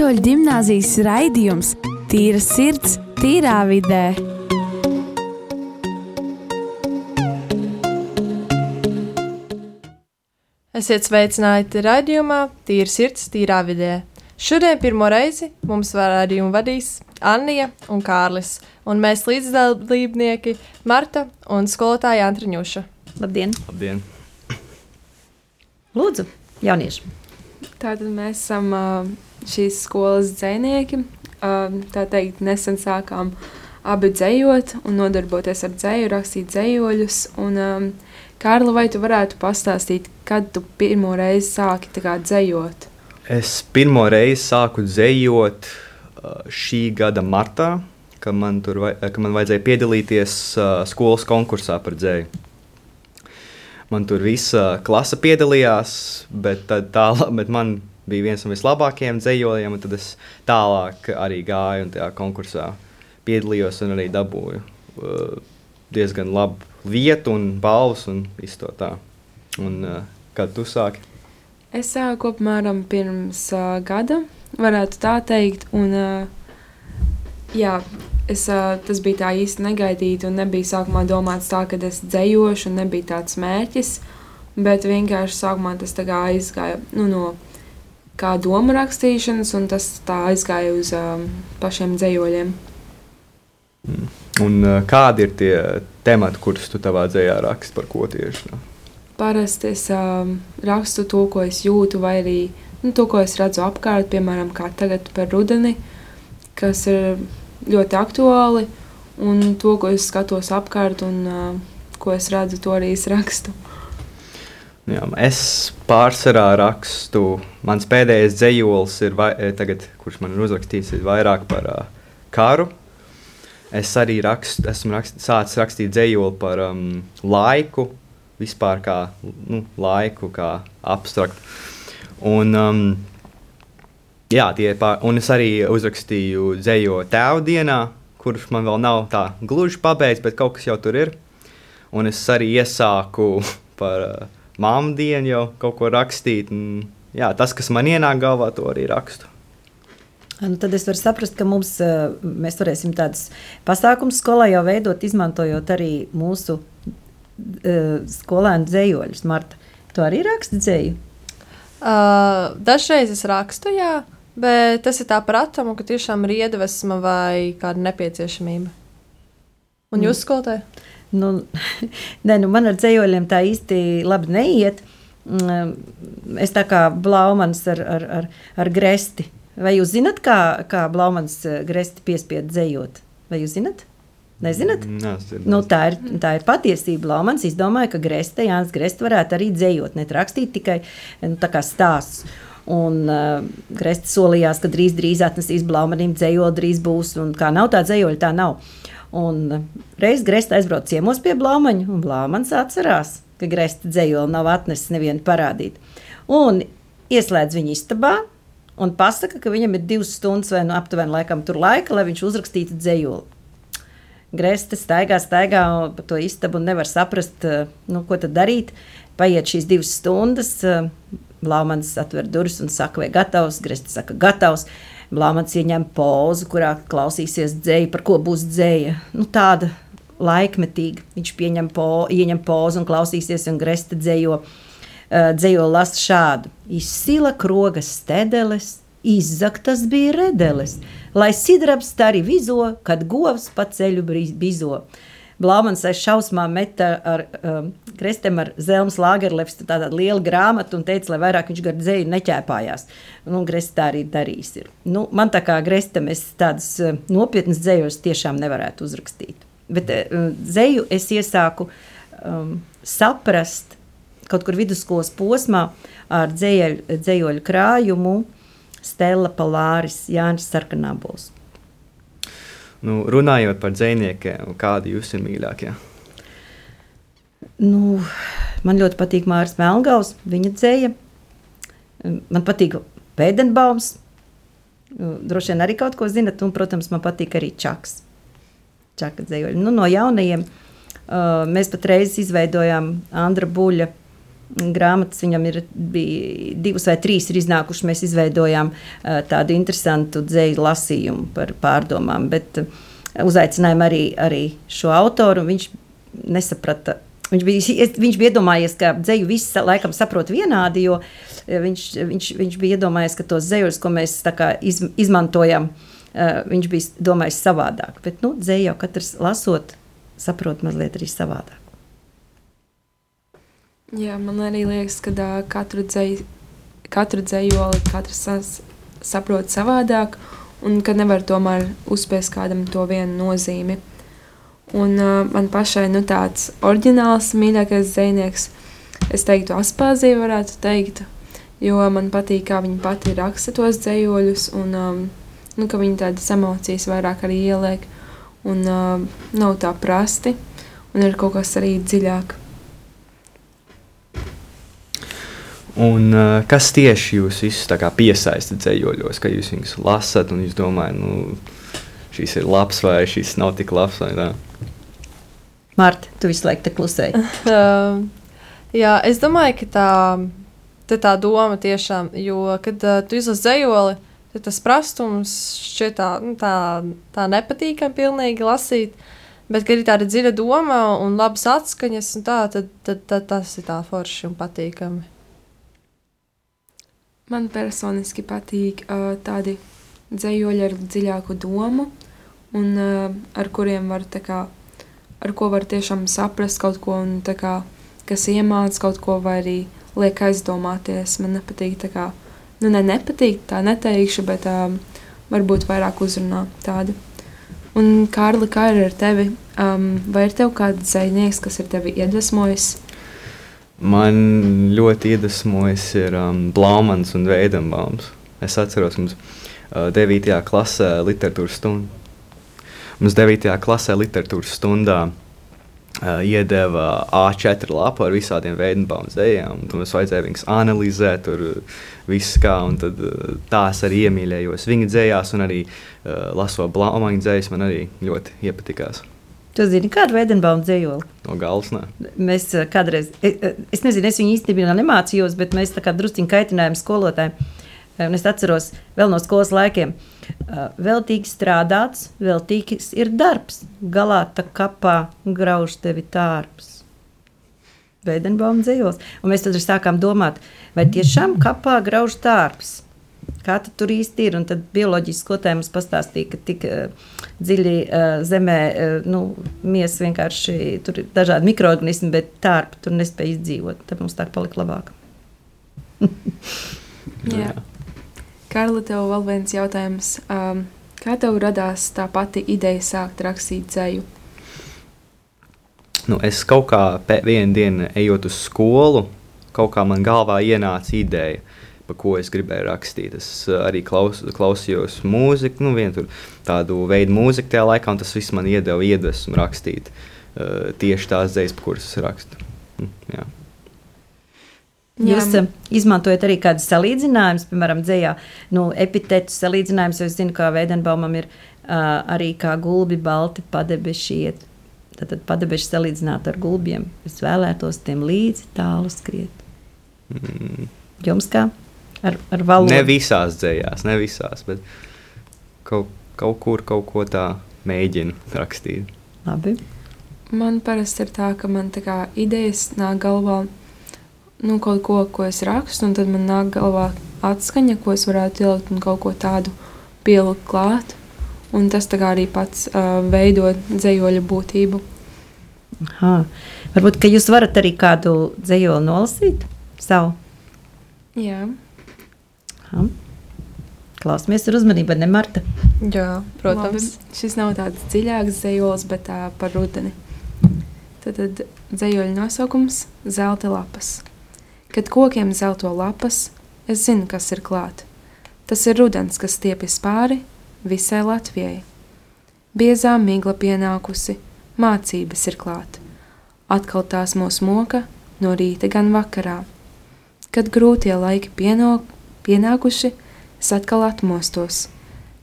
Katoļu gimnāzijas raidījums Tīra sirds, tīrā vidē. Esiet sveicināti raidījumā Tīra sirds, tīrā vidē. Šodien pirmo reizi mums raidījumu vadīs Anija un Kārlis, un mēs līdzdalībnieki Marta un skolotāja Antriņuša. Labdien! Labdien! Lūdzu, jaunieši! Tātad mēs esam uh, šīs skolas dzinieki. Tā teikt, nesen sākām abi dzējot un nodarboties ar dzēju, rakstīt dzējoļus. Un, um, Kārli, vai tu varētu pastāstīt, kad tu pirmo reizi sāki dzējot? Es pirmo reizi sāku dzējot šī gada martā, kad man, tur, kad man vajadzēja piedalīties skolas konkursā par dzēju. Man tur visa klase piedalījās, bet, tā, bet man bija viens no vislabākajiem dzējojiem, un tad es tālāk arī gāju un tajā konkursā piedalījos un arī dabūju uh, diezgan labu vietu un balvas un visu to tā. Un, uh, kad tu sāki? Es sāku apmēram pirms uh, gada, varētu tā teikt, un uh, jā, es, tas bija tā īsti negaidīti un nebija sākumā domāts tā, ka es dzējošu un nebija tāds mērķis. Bet vienkārši sākumā tas aizgāja nu, no kā domu rakstīšanas, un tas aizgāja uz um, pašiem dzējoļiem. Un, uh, kādi ir tie temati, kurus tu savā dzējā raksti par ko tieši? No? Parasti es um, rakstu to, ko es jūtu, vai arī nu, to, ko es redzu apkārt, piemēram, kā tagad par rudeni, kas ir ļoti aktuāli, un to, ko es skatos apkārt un uh, ko es redzu, to arī es rakstu. Jā, es pārsvarā rakstu. Mans pēdējais dzējols, ir, vai, eh, tagad, kurš man ir uzrakstīts, ir vairāk par uh, karu. Es arī rakstu, esmu rakst, sācis rakstīt dzējoli par um, laiku, vispār kā nu, laiku, kā abstraktu. Un, um, Jā, tie ir pār... Un es arī uzrakstīju dzējo tēvu dienā, kurš man vēl nav tā gluži pabeigts, bet kaut kas jau tur ir. Un es arī iesāku par uh, māmu dienu jau kaut ko rakstīt. Un, jā, tas, kas man ienāk galvā, to arī rakstu. Nu, tad es varu saprast, ka mums, mēs varēsim tādus pasākumus skolā jau veidot, izmantojot arī mūsu uh, skolēnu dzējoļus. Marta, tu arī raksti dzēju? Uh, dažreiz es rakstu, jā. Bet tas ir tā par atomu, ka tiešām ir iedvesma vai kāda nepieciešamība. Un jūs, mm. skolotāji? Nu, ne, nu man ar dzējoļiem tā īsti labi neiet. Mm, es tā kā Blaumans ar, ar, ar, ar gresti. Vai jūs zinat, kā, kā Blaumans eh, gresti piespiedu dzējot? Vai jūs zinat? Nezināt? Nē, nu, tā, ir, tā ir patiesība. Laumans izdomāja, ka Greste, Jānis Greste varētu arī dzējot, ne rakstīt tikai nu, stāstus. Un uh, Grēstis solījās, ka drīz, drīz atnesīs Blaumanim dzējoļu, drīz būs. Un kā nav tā dzējoļa, tā nav. Un reiz Grēstis aizbrauca ciemos pie Blaumaņa, un Blaumans atcerās, ka Grēstis dzējoļu nav atnesis nevienu parādīt. Un ieslēdz viņu istabā, un pasaka, ka viņam ir divas stundas vai nu aptuveni laikam tur laika, lai viņš uzrakstītu dzējoli. Grēstis staigā, staigā pa to istabu un nevar saprast, uh, nu, ko tad darīt. Paiet šīs divas stundas, uh, Blāmans atver durvis un saka, vai gatavs. Grestis saka, gatavs. Blāmans ieņem pozu, kurā klausīsies dzēja, par ko būs dzēja. Nu, tāda laikmetīga. Viņš pieņem po, ieņem pozu un klausīsies, un Gresta dzējo, uh, dzējo lasa šādu. Izsila krogas stedeles, izzaktas bija redeles, lai sidrabs tari vizo, kad govs pa ceļu bizo. Blāmans aiz šausmā meta ar um, krestiem ar Zelmas Lagerlefs tādu lielu grāmatu un teica, lai vairāk viņš gar dzēju neķēpājās. Nu, Gresta tā arī darīs. Ir. Nu, man tā kā Grestam es tādas uh, nopietnas dzējos tiešām nevarētu uzrakstīt. Bet uh, dzēju es iesāku um, saprast kaut kur vidusskolas posmā ar dzējoļu, krājumu Stela Palāris Jānis Sarkanābols. Nu, runājot par dziniekiem, kādi jūs ir mīļākie? Nu, man ļoti patīk Mārcis Melngals, viņa dzēja. Man patīk Pēdenbaums. Nu, droši vien arī kaut ko zinat, un, protams, man patīk arī Čaks. Čaka dzējoļi. Nu, no jaunajiem mēs patreiz izveidojām Andra Buļa grāmatas viņam ir divas vai trīs ir iznākušas. Mēs izveidojām tādu interesantu dzēju lasījumu par pārdomām, bet uzaicinājām arī, arī šo autoru. Viņš nesaprata. Viņš bija, viņš bija iedomājies, ka dzeju viss laikam saprot vienādi, jo viņš, viņš, viņš bija iedomājies, ka tos dzējus, ko mēs iz, izmantojam, viņš bija domājis savādāk. Bet nu, dzēju jau katrs lasot, saprot mazliet arī savādāk. Jā, man arī liekas, ka uh, katru, dzēju, katru dzējoli katrs sas, saprot savādāk, un ka nevar tomēr uzspēst kādam to vienu nozīmi. Un uh, man pašai nu, tāds oriģināls, mīļākais zvejnieks, es teiktu, Aspāzija varētu teikt, jo man patīk, kā viņa pati raksta tos dzējoļus, un um, nu, ka viņa tādas emocijas vairāk arī ieliek, un uh, nav tā prasti, un ir kaut kas arī dziļāk. Un, uh, kas tieši jūs visus piesaista dzējoļos, ka jūs viņus lasat un jūs domājat, nu, šis ir labs vai šis nav tik labs? Marta, tu visu laiku te klusēji. uh, jā, es domāju, ka tā, tā doma tiešām, jo, kad uh, tu izlasi dzējoli, tad tas prastums šķiet tā, nu, tā, tā nepatīkami pilnīgi lasīt. Bet, kad ir tāda dziļa doma un labas atskaņas, un tā, tad, tad, tad tas ir tā forši un patīkami. Man personiski patīk uh, tādi dzējoļi ar dziļāku domu, un uh, ar kuriem var, kā, ar ko var tiešām saprast kaut ko, un kā, kas iemāca kaut ko, vai arī liek aizdomāties. Man nepatīk tā kā, nu ne nepatīk, tā neteikšu, bet uh, varbūt vairāk uzrunā tādu. Un, Kārli, kā ir ar tevi? Um, vai ir tev kāds zvejnieks, kas ir tevi iedvesmojis? Man ļoti iedvesmojas ir um, Blaumans un Veidenbaums. Es atceros, mums uh, 9. klasē literatūras stundā. Mums 9. klasē literatūras stundā uh, iedeva A4 lapu ar visādiem Veidenbaums dējām. Tur mums vajadzēja viņus analizēt, tur viss kā, un tad uh, tās arī iemīļējos viņa dzējās, un arī uh, lasot Blaumaņa dzējas man arī ļoti iepatikās. Tu zini, kādu Veidenbaumu dzējoli? No galvas. Ne. Mēs eh, kādreiz, es, eh, es nezinu, es viņu īstenībā nemācījos, bet mēs tā kā drusciņi kaitinājām skolotājiem. Eh, un es atceros vēl no skolas laikiem. Veltīgi strādāts, veltīgs ir darbs. Galā tā kapā grauž tevi tārps. Veidenbauma dzējos. Un mēs tad sākām domāt, vai tiešām kapā grauž tārps. Kā tur īsti ir? Un tad bioloģiski skolotāji mums pastāstīja, ka tik uh, dziļi uh, zemē uh, nu, miesa vienkārši tur ir dažādi mikroorganismi, bet tārpi tur nespēja izdzīvot. Tad mums tā palika labāk. Jā. Karla, tev vēl viens jautājums. Um, kā tev radās tā pati ideja sākt rakstīt dzēju? Nu, es kaut kā vienā dienā ejot uz skolu, kaut kā man galvā ienāca ideja pa ko es gribēju rakstīt. Es uh, arī klaus, klausījos mūziku, nu, tur, tādu veidu mūziku tajā laikā, un tas viss man iedeva iedvesmu rakstīt uh, tieši tās dzīslas, pa kuras es rakstu. Mm, jā. Jūs Jā. izmantojat arī kādu salīdzinājumu, piemēram, dzējā, nu, epitetu salīdzinājumus, es zinu, ka Veidenbaumam ir uh, arī kā gulbi balti padebeši iet. Tad, tad padebeši salīdzināt ar gulbiem. Es vēlētos tiem līdzi tālu skriet. Mm. Jums kā? Ar, ar valodu. Ne visās dzējās, ne visās, bet kaut, kaut kur kaut ko tā mēģinu rakstīt. Labi. Man parasti ir tā, ka man tā kā idejas nāk galvā nu, kaut ko, ko es rakstu, un tad man nāk galvā atskaņa, ko es varētu ielikt un kaut ko tādu pielikt klāt. Un tas arī pats uh, veido dzējoļa būtību. Aha. Varbūt jūs varat arī kādu dzējoli nolasīt savu. Jā. Aha. Klausamies ar uzmanību, ne Marta? Jā, protams. Labi. Šis nav tāds dziļāks zejols, bet tā par rudeni. Tad, tad zejoļa nosaukums - zelta lapas. Kad kokiem zelto lapas, es zinu, kas ir klāt. Tas ir rudens, kas stiepjas pāri visai Latvijai. Biezā migla pienākusi, mācības ir klāt. Atkal tās mūs moka no rīta gan vakarā. Kad grūtie laiki pienāk, pienākuši, es atkal atmostos,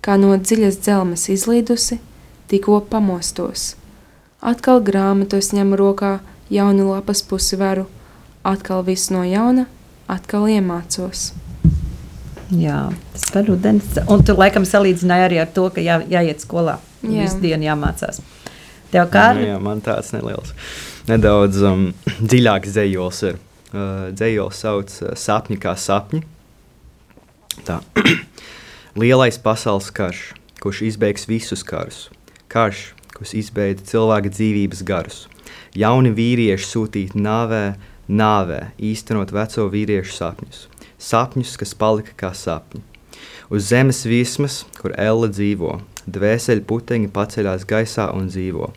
kā no dziļas dzelmes izlīdusi, tikko pamostos. Atkal grāmatos ņemu rokā jaunu lapas pusi varu, atkal viss no jauna, atkal iemācos. Jā, tas par rudens. Un tu laikam salīdzināji arī ar to, ka jā, jāiet skolā. Jā. Visu dienu jāmācās. Tev kā arī? Jā, man tāds neliels. Nedaudz um, dziļāks dzējols ir. Uh, dzējols sauc uh, sapņi kā sapņi. Tā. Lielais pasaules karš, kurš izbeigs visus karus. Karš, kurš izbeidza cilvēka dzīvības garus. Jauni vīrieši sūtīti nāvē, nāvē, īstenot veco vīriešu sapņus sapņus, kas palika kā sapņi. Uz zemes viesmas, kur elle dzīvo, dvēseli puteņi paceļās gaisā un dzīvo.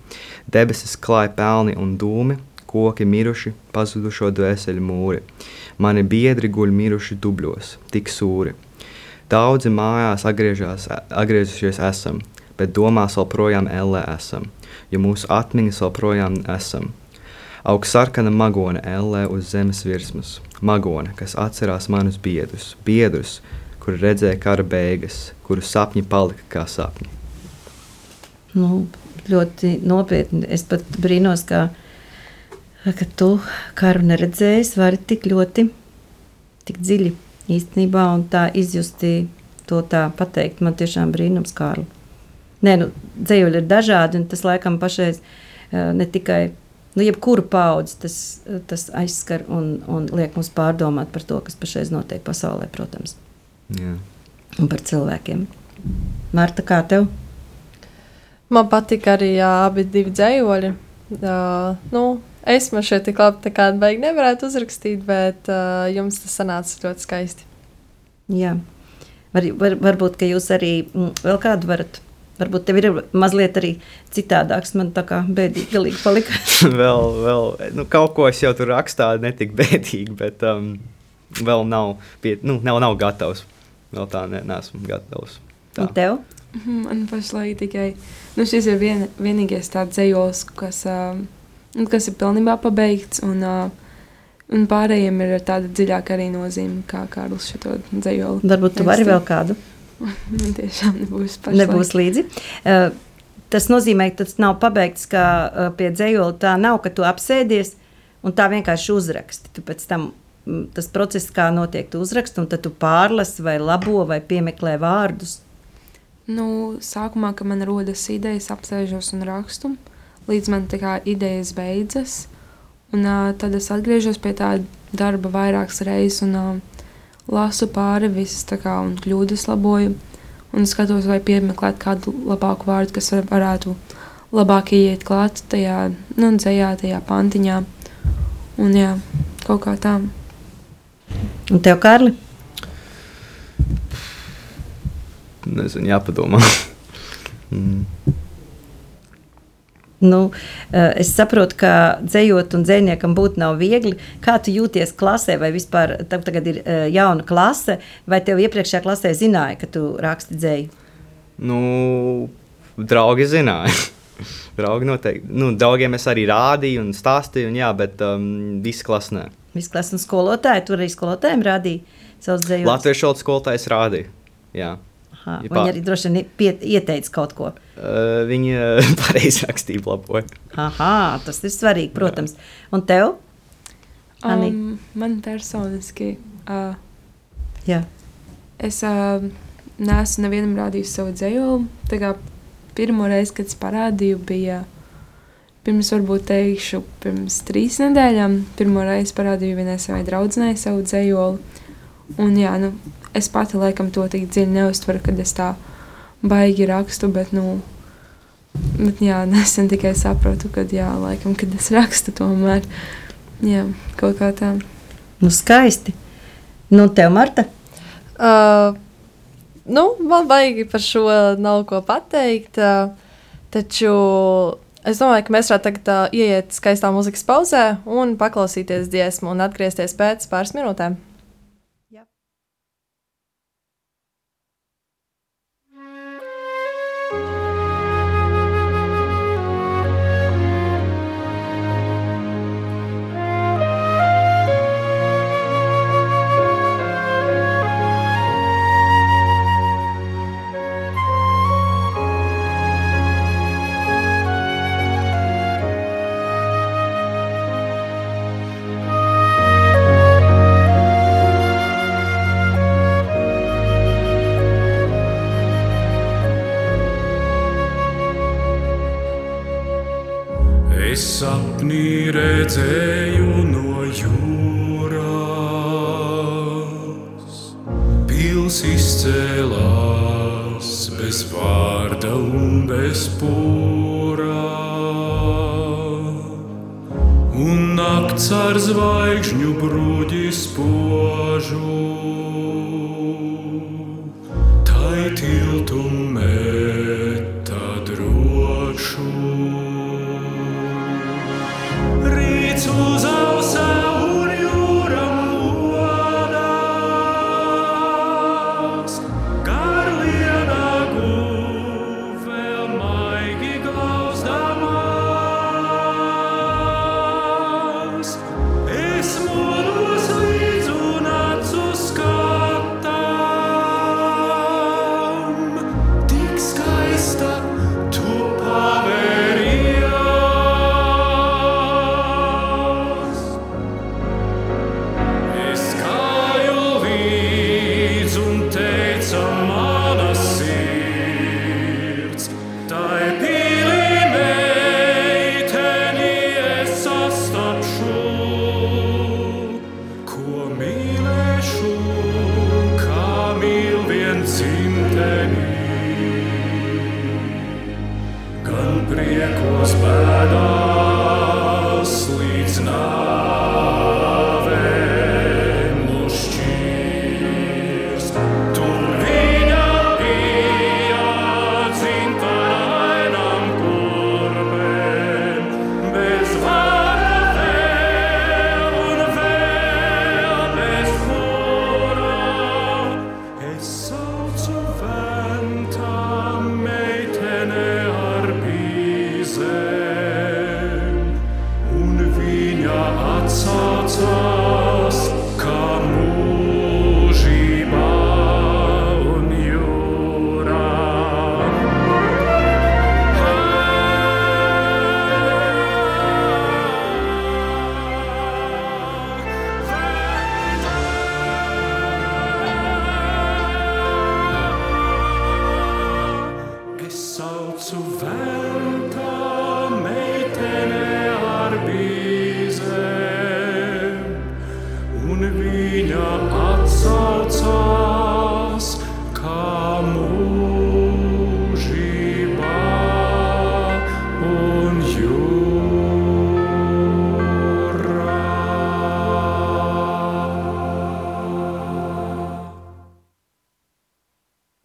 Debesis klāja pelni un dūmi, koki miruši, pazudušo dvēseli mūri. Mani biedri guļ miruši dubļos, tik sūri. Daudzi mājās atgriežās, atgriezušies esam, bet domās joprojām ellē esam, jo mūsu atmiņas joprojām esam. Augstsarkana magone ellē uz zemes virsmas, magone, kas atcerās manus biedrus, biedrus, kur redzēja kara beigas, kuru sapņi palika kā sapņi. Nu, ļoti nopietni. Es pat brīnos, ka, ka tu karu neredzējis, vari tik ļoti, tik dziļi īstenībā un tā izjusti to tā pateikt. Man tiešām brīnums, Kārli. Nē, nu, dzējuļi ir dažādi, un tas laikam pašreiz eh, ne tikai nu, jebkuru paudzi tas, tas aizskar un, un liek mums pārdomāt par to, kas pašreiz notiek pasaulē, protams. Jā. Un par cilvēkiem. Marta, kā tev? Man patīk arī jā, abi divi dzējoļi. Uh, nu, es man šeit tik labi tā kā beig nevarētu uzrakstīt, bet uh, jums tas sanāca ļoti skaisti. Jā. Var, var, varbūt, ka jūs arī m, vēl kādu varat Varbūt tev ir mazliet arī citādāks. Man tā kā bēdīgi palika. vēl, vēl nu, kaut ko es jau tur rakstīju, ne tik bēdīgi, bet um, vēl nav, pie, nu, nav, nav gatavs. Vēl tā ne, neesmu gatavs. Tā. Un tev? Man pašlaik tikai nu, šis ir vien, vienīgais tāds dzējos, kas, uh, kas ir pilnībā pabeigts. Un, uh, un pārējiem ir tāda dziļāka arī nozīme, kā Kārlis šo dzējoli. Varbūt tu vari vēl kādu? Man tiešām nebūs pašlaik. Nebūs līdzi. Uh, tas nozīmē, ka tas nav pabeigts kā uh, pie dzējola. Tā nav, ka tu apsēdies un tā vienkārši uzraksti. Tu pēc tam tas process, kā notiek, tu uzraksti, un tad tu pārlasi vai labo vai piemeklē vārdus. Nu, sākumā, kad man rodas idejas, apsēžos un rakstu, līdz man tā kā idejas beidzas. Un, uh, tad es atgriežos pie tā darba vairākas reizes. Un, uh, lasu pāri visas kā, un kļūdas laboju. Un skatos, vai piemeklēt kādu labāku vārdu, kas var, varētu labāk ieiet klāt tajā nu, dzējā, tajā pantiņā. Un jā, kaut kā tā. Un tev, Kārli? Nezinu, jāpadomā. mm. Nu, eh, es saprotu, ka dzējot un dzējniekam būt nav viegli. Kā tu jūties klasē, vai vispār tagad ir eh, jauna klase, vai tev iepriekšējā klasē zināja, ka tu raksti dzēju? Nu, draugi zināja. draugi noteikti. Nu, draugiem es arī rādīju un stāstīju, un jā, bet um, visi klasi nē. Visi klasi un skolotāji, tur arī skolotājiem rādīja savus dzējus. Latviešu valodas skolotājs rādīja, jā. Aha, ja viņi arī droši vien pie, ieteica kaut ko. Uh, viņi uh, pareizi rakstīja, laboja. Aha, tas ir svarīgi, protams. Un tev? Ani? Um, man personiski. Uh, Jā. Es uh, neesmu nevienam rādījis savu dzējoli. Pirmo reizi, kad es parādīju, bija pirms, varbūt teikšu, pirms trīs nedēļām. Pirmo reizi parādīju vienai savai draudzenei savu dzējoli. Un jā, nu, es pati laikam to tik dziļi neuztveru, kad es tā baigi rakstu, bet, nu, bet jā, nesen tikai sapratu, ka, jā, laikam, kad es rakstu tomēr, jā, kaut kā tā. Nu, skaisti. Nu, tev, Marta? Uh, nu, man baigi par šo nav ko pateikt, uh, taču es domāju, ka mēs varētu tagad uh, ieiet skaistā muzikas pauzē un paklausīties dziesmu un atgriezties pēc pāris minūtēm.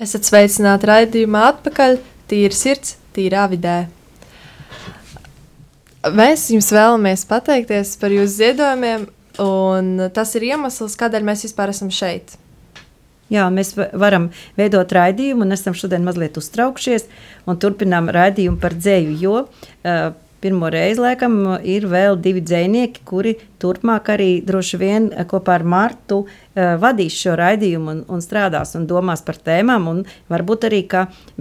Esat sveicināti raidījumā atpakaļ, tīra sirds, tīrā vidē. Mēs jums vēlamies pateikties par jūsu ziedojumiem, un tas ir iemesls, kādēļ mēs vispār esam šeit. Jā, mēs va- varam veidot raidījumu, un esam šodien mazliet uztraukšies un turpinām raidījumu par dzēju. Jo uh, pirmo reizi, laikam, ir vēl divi dzējnieki, kuri turpmāk arī droši vien eh, kopā ar Martu uh, vadīs šo raidījumu un, un strādās un domās par tēmām. Varbūt arī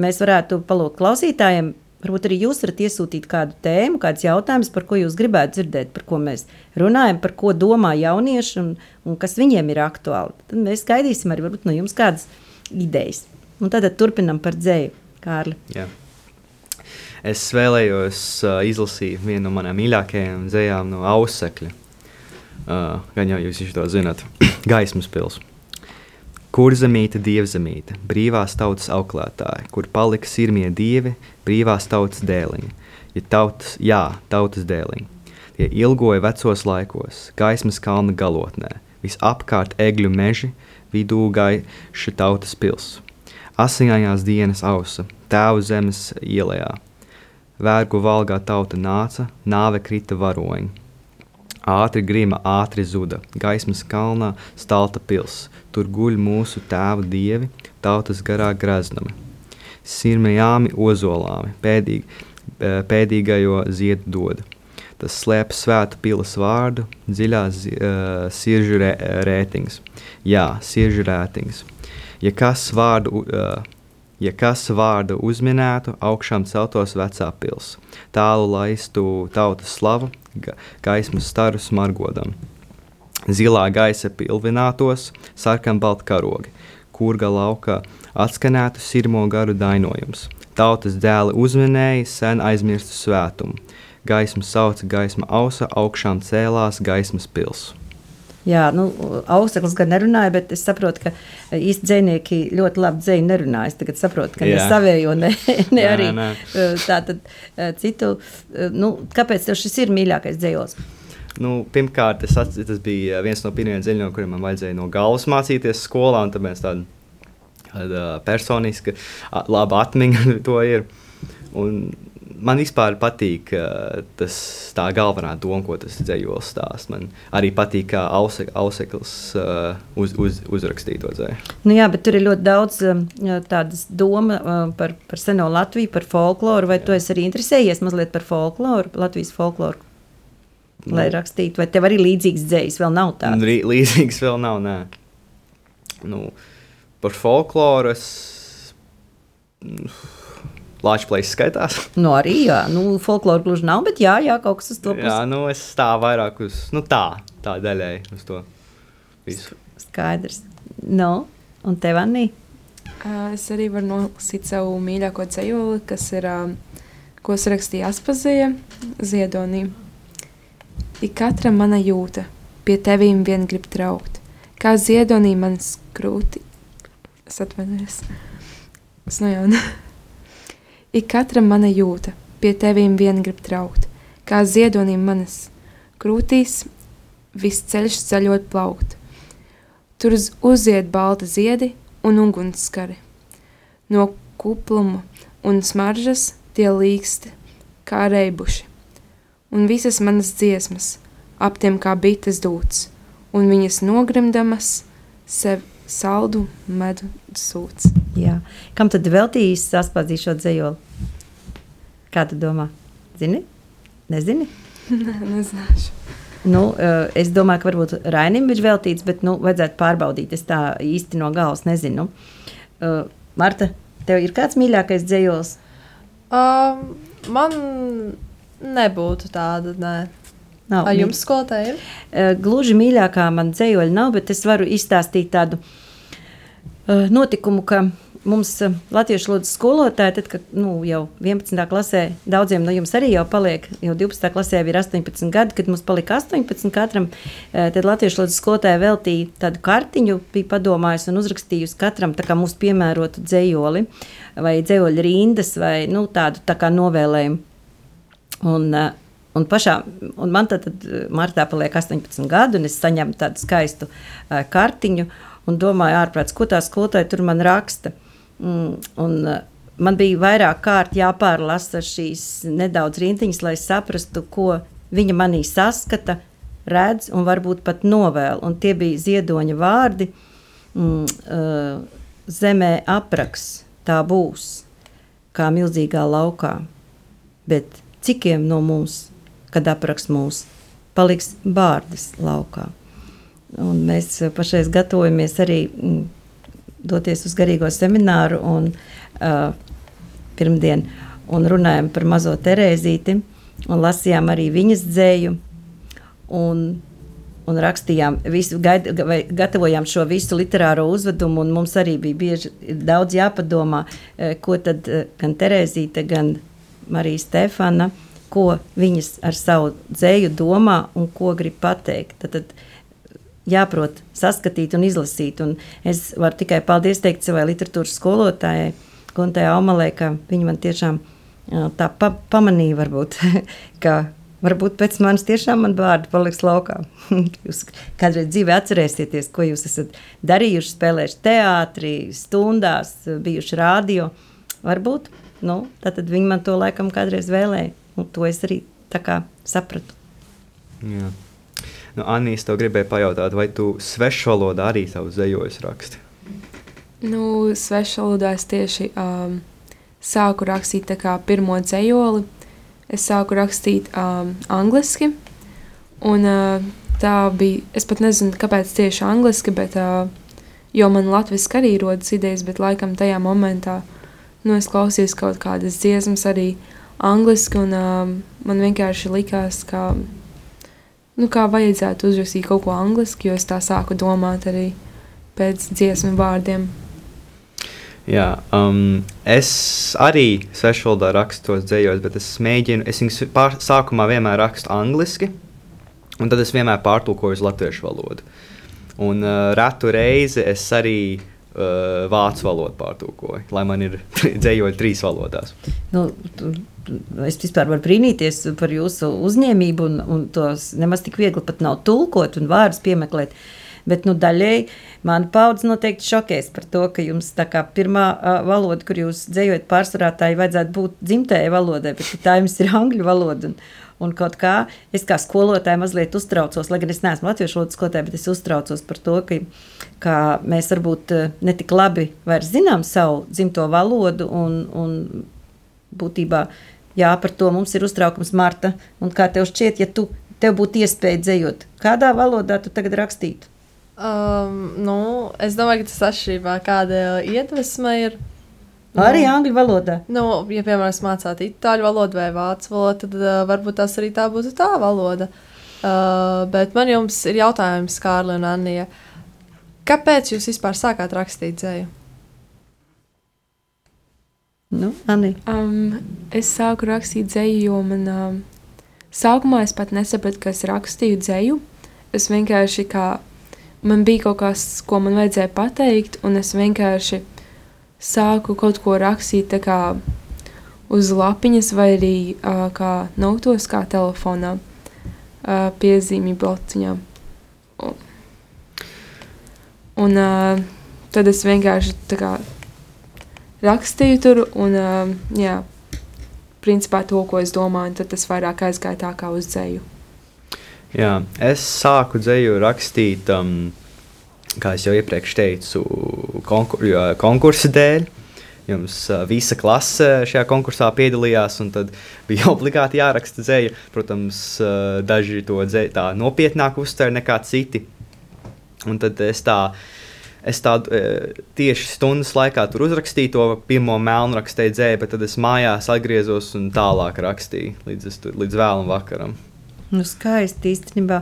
mēs varētu palūgt klausītājiem. Varbūt arī jūs varat iesūtīt kādu tēmu, kādus jautājumus, par ko jūs gribētu dzirdēt, par ko mēs runājam, par ko domā jaunieši un, un kas viņiem ir aktuāli. Tad mēs gaidīsim arī varbūt, no jums kādas idejas. Un tad turpinam par dzēju, Kārli. Jā. Es vēlējos uh, izlasīt vienu no manām mīļākajām dzējām no Ausekļa. Uh, gan jau jūs to zināt, gaismas pilsēta. Kur zemīte, dievzemīte, brīvās tautas auklētāji, kur palika sirmie dievi, brīvās tautas dēliņi, ja tautas, jā, tautas dēliņi. Tie ilgoja vecos laikos, gaismas kalna galotnē, visapkārt egļu meži, vidū gaiša tautas pilsēta. Asiņājās dienas ausa, tēvu zemes ielā. Vērgu valgā tauta nāca, nāve krita varoņi. Ātri grima, ātri zuda, gaismas kalnā stalta pils, tur guļ mūsu tēvu dievi, tautas garā greznumi. Sirmajāmi ozolāmi, pēdīgi, eh, pēdīgajo ziedu dod. Tas slēp svētu pilas vārdu, dziļā uh, siržu rē, rētings. Jā, siržu rētings. Ja kas vārdu, uh, ja kas vārdu uzminētu, augšām celtos vecā pils, tālu laistu tautas slavu, ga, gaismas staru smargodam. Zilā gaisa pilvinātos, sarkanbalti karogi, kurga laukā atskanētu sirmo garu dainojums. Tautas dēli uzminēja sen aizmirstu svētumu, gaisma sauca, gaisma ausa, augšām cēlās gaismas pils. Jā, nu, auseklis gan nerunāja, bet es saprotu, ka īsti dzinieki ļoti labi dzēju nerunāja. Es tagad saprotu, ka Jā. ne savējo, ne, ne Nē, arī nē. eh, tātad eh, citu. Nu, kāpēc tev šis ir mīļākais dzējos? Nu, pirmkārt, tas, tas bija viens no pirmajiem dziļumiem, kuriem man vajadzēja no galvas mācīties skolā. un Tāpēc tāda, tāda personiska, laba atmiņa to ir. Un man vispār patīk ā, tas, tā galvenā doma, ko tas dzējols stāsta. Man arī patīk, kā Ause- auseklis ā, uz, uz, uzrakstīja to dzēju. Nu, jā, bet tur ir ļoti daudz um, tādas doma uh, par, par seno Latviju, par folkloru. Vai tu esi arī interesējies mazliet par folkloru, Latvijas folkloru? Lai rakstītu, vai tev arī līdzīgs dzējs vēl nav tāds? Lī, līdzīgs vēl nav. Nē. Nu, par folkloru es. Latvijas skaitās. Nu, arī, jā, nu, folkloru gluži nav, bet jā, jā kaut kas uz to pusi. Jā, nu es tā vairāk uz nu, tā, tā daļai uz to visu. Skaidrs. Nu, un tev, Anī? Es arī varu nolasīt savu mīļāko ceļoli, kas ir, ko sarakstīja Aspazija Ziedonī. Ik katra mana jūta, pie tevīm vien grib traukt, kā Ziedonī manas krūti. Es atvainojos. Es no jauna. Ik katra mana jūta, pie tevīm vien grib traukt, kā Ziedonī manas krūtīs viss ceļš ceļot plaukt. Tur uz- uziet balta ziedi un ugunskari. No kupluma un smaržas tie līksti kā reibuši, un visas manas dziesmas ap tiem kā bites dūts, un viņas nogrimdamas sev saldu medu sūds. Jā. Kam tad veltījis saspādzīt šo dzējoli? Kā tu domā? Zini? Nezini? Nezināšu. Nu, eh, es domāju, ka varbūt Rainim ir veltīts, bet nu, vajadzētu pārbaudīt. Es tā īsti no galvas nezinu. Uh, Marta, tev ir kāds mīļākais dzējols? Um, man nebūtu tāda. Nē. Nav, Vai jums skolotāji ir? Uh, gluži mīļākā man dzējoļa nav, bet es varu izstāstīt tādu uh, notikumu, ka mums uh, latviešu valodas skolotāji, tad, kad nu, jau 11. klasē, daudziem no jums arī jau paliek, jau 12. klasē ir 18 gadi, kad mums palika 18 katram, tad latviešu valodas skolotāja veltīja tādu kartiņu, bija padomājusi un uzrakstījusi katram tā kā mūsu piemērotu dzējoli vai dzējoļu rindas vai nu, tādu tā kā novēlējumu. Un, Un, pašā, un man tad, tad eh, martā paliek 18 gadi, un es saņemu tādu skaistu uh, kartiņu, un domāju, ārprāts, ko tā skolotāja tur man raksta. Mm, un, uh, man bija vairāk kārt jāpārlasa šīs nedaudz rindiņas, lai saprastu, ko viņa manī saskata, redz un varbūt pat novēl. Un tie bija ziedoņa vārdi, mm, uh, zemē apraks, tā būs, kā milzīgā laukā. Bet cikiem no mums, kad apraks mūs, paliks bārdas laukā. Un mēs eh, pašais gatavojamies arī mm, doties uz garīgo semināru un uh, pirmdien un runājam par mazo Terēzīti un lasījām arī viņas dzēju un, un rakstījām visu, gaid, gatavojām šo visu literāro uzvedumu un mums arī bija bieži daudz jāpadomā, eh, ko tad gan Terēzīte, gan Marija Stefana, ko viņas ar savu dzēju domā un ko grib pateikt. Tad, tad jāprot saskatīt un izlasīt. Un es varu tikai paldies teikt savai literatūras skolotājai, Guntai Aumalē, ka viņa man tiešām tā pa, pamanīja, varbūt, ka varbūt pēc manis tiešām man vārdi paliks laukā. jūs kādreiz dzīvē atcerēsieties, ko jūs esat darījuši, spēlējuši teātrī, stundās, bijuši rādio. Varbūt, nu, tad viņi man to laikam kādreiz vēlēja. Un to es arī tā kā sapratu. Jā. Nu, Anīs, tev gribēja pajautāt, vai tu svešu valodā arī savus zejojus raksti? Nu, svešvalodā es tieši um, sāku rakstīt tā kā pirmo dzējoli. Es sāku rakstīt um, angliski, un uh, tā bija, es pat nezinu, kāpēc tieši angliski, bet, uh, jo man latviski arī rodas idejas, bet laikam tajā momentā, nu, es klausījos kaut kādas dziesmas arī angliski, un um, man vienkārši likās, ka, nu, kā vajadzētu uzrakstīt kaut ko angliski, jo es tā sāku domāt arī pēc dziesmu vārdiem. Jā, um, es arī svešu valodā rakstu tos dzējos, bet es mēģinu, es viņus pār, sākumā vienmēr rakstu angliski, un tad es vienmēr pārtulkoju uz latviešu valodu. Un uh, retu reizi es arī uh, vācu valodu pārtulkoju, lai man ir dzējoļi trīs valodās. Nu, tu, es vispār varu brīnīties par jūsu uzņēmību, un, un tos nemaz tik viegli pat nav tulkot un vārdus piemeklēt. Bet nu, daļēji man paudze noteikti šokēs par to, ka jums tā kā pirmā uh, valoda, kur jūs dzējot pārsvarā, tā ir vajadzētu būt dzimtajai valodai, bet tā jums ir angļu valoda. Un, un kaut kā es kā skolotāja mazliet uztraucos, lai gan es neesmu latviešu valodas skolotāja, bet es uztraucos par to, ka, ka mēs varbūt ne tik labi zinām savu dzimto valodu un, un būtībā. Jā, par to mums ir uztraukums, Marta. Un kā tev šķiet, ja tu, tev būtu iespēja dzējot, kādā valodā tu tagad rakstītu? Um, nu, es domāju, ka tas atšķirībā kāda iedvesma ir. Nu, arī angļu valodā. Nu, ja, piemēram, mācāt itāļu valodu vai vācu valodu, tad uh, varbūt tas arī tā būtu tā valoda. Uh, bet man jums ir jautājums, Kārli un Anija. Kāpēc jūs vispār sākāt rakstīt dzēju? Nu, Anī. Um, es sāku rakstīt dzēju, jo man um, sākumā es pat nesapratu, ka es rakstīju dzēju. Es vienkārši kā man bija kaut kas, ko man vajadzēja pateikt, un es vienkārši sāku kaut ko rakstīt kā uz lapiņas, vai arī uh, kā notos, kā telefonā, uh, piezīmju blociņā. Un, un uh, tad es vienkārši kā, rakstīju tur, un uh, jā, principā to, ko es domāju, tad tas vairāk aizgāja tā kā uz dzēju. Jā, es sāku dzēju rakstīt, um, kā jau iepriekš teicu, konkur konkursu dēļ. Jums visa klase šajā konkursā piedalījās, un tad bija obligāti jāraksta dzēja. Protams, daži to dzēju nopietnāk uztver nekā citi. Un tad es tā, es tā tieši stundas laikā tur uzrakstīju to pirmo melnu rakstīju dzēju, bet tad es mājās atgriezos un tālāk rakstīju līdz, tur, līdz vēlam vakaram. Nu, skaisti īstenībā.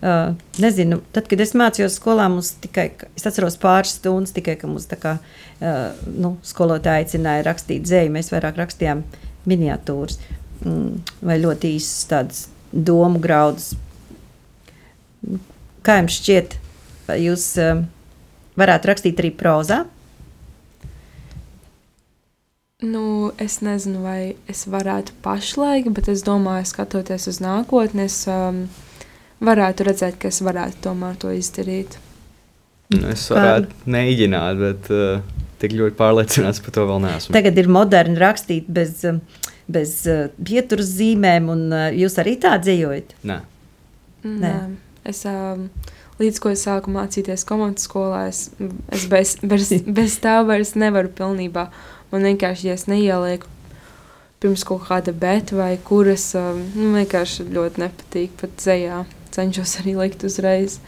Uh, nezinu, tad, kad es mācījos skolā, mums tikai, es atceros pāris stundas, tikai, ka mums tā kā uh, nu, skolotāji aicināja rakstīt dzēju, mēs vairāk rakstījām miniatūras mm, vai ļoti īsas tādas domu graudus. Kā jums šķiet, vai jūs uh, varētu rakstīt arī prozā? Nu, es nezinu, vai es varētu pašlaik, bet es domāju, skatoties uz nākotni, es um, varētu redzēt, ka es varētu tomēr to izdarīt. Nu, es varētu Kā? mēģināt, bet uh, tik ļoti pārliecināts par to vēl neesmu. Tagad ir moderni rakstīt bez, um, bez uh, pieturas zīmēm, un uh, jūs arī tā dzīvojat? Nē. Nē. Nē. Es, um, līdz ko es sāku mācīties komandas skolā, es, es bez, bez, bez tā vairs nevaru pilnībā Man vienkārši, ja es neielieku pirms kaut kāda beta vai kuras, um, nu, vienkārši ļoti nepatīk pat zejā. Cenšos arī likt uzreiz,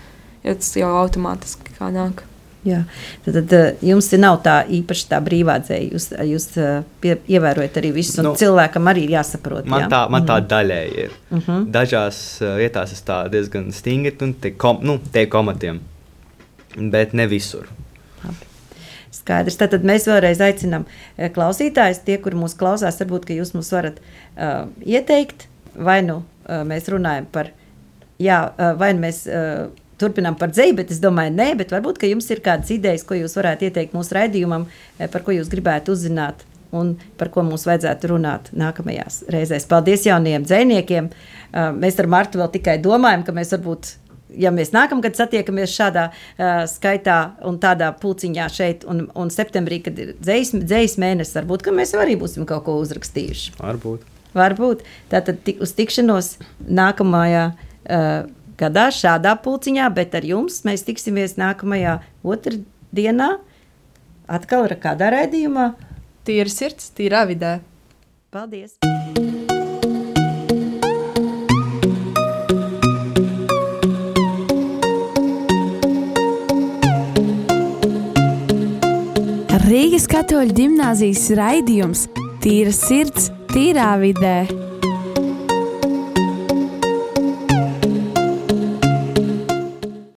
jo tas jau automātiski kā nāk. Jā. Tad, tad uh, jums nav tā īpaši tā brīvā dzēja. Jūs, jūs uh, pie, ievērojat arī visus, un nu, cilvēkam arī ir jāsaprot. Man jā? tā, man tā mm. daļēji ir. Mhm. -huh. Dažās vietās es tā diezgan stingri un te, kom, nu, te komatiem, bet ne visur. Skaidrs. Tad mēs vēlreiz aicinām eh, klausītājus, tie, kur mūs klausās, varbūt jūs mums varat uh, ieteikt, vai nu uh, mēs runājam par, jā, vai nu mēs. Turpinām par dzīvi, bet es domāju, nē, bet varbūt jums ir kādas idejas, ko jūs varētu ieteikt mūsu raidījumam, par ko jūs gribētu uzzināt un par ko mums vajadzētu runāt nākamajās reizēs. Paldies jaunajiem dziniekiem! Mēs ar Martu vēl tikai domājam, ka mēs varbūt ja mēs nākamgad satiekamies šādā uh, skaitā un tādā pulciņā šeit, un, un septembrī, kad ir dzīs mēnesis, varbūt mēs arī būsim kaut ko uzrakstījuši. Varbūt. Varbūt. Tātad tik, uz tikšanos nākamajā uh, gadā šādā pulciņā, bet ar jums mēs tiksimies nākamajā otrdienā atkal ar kādā raidījumā. Tīra sirds, tīra vidē. Paldies! Rīgas katoļu gimnāzijas raidījums Tīra sirds, tīrā vidē.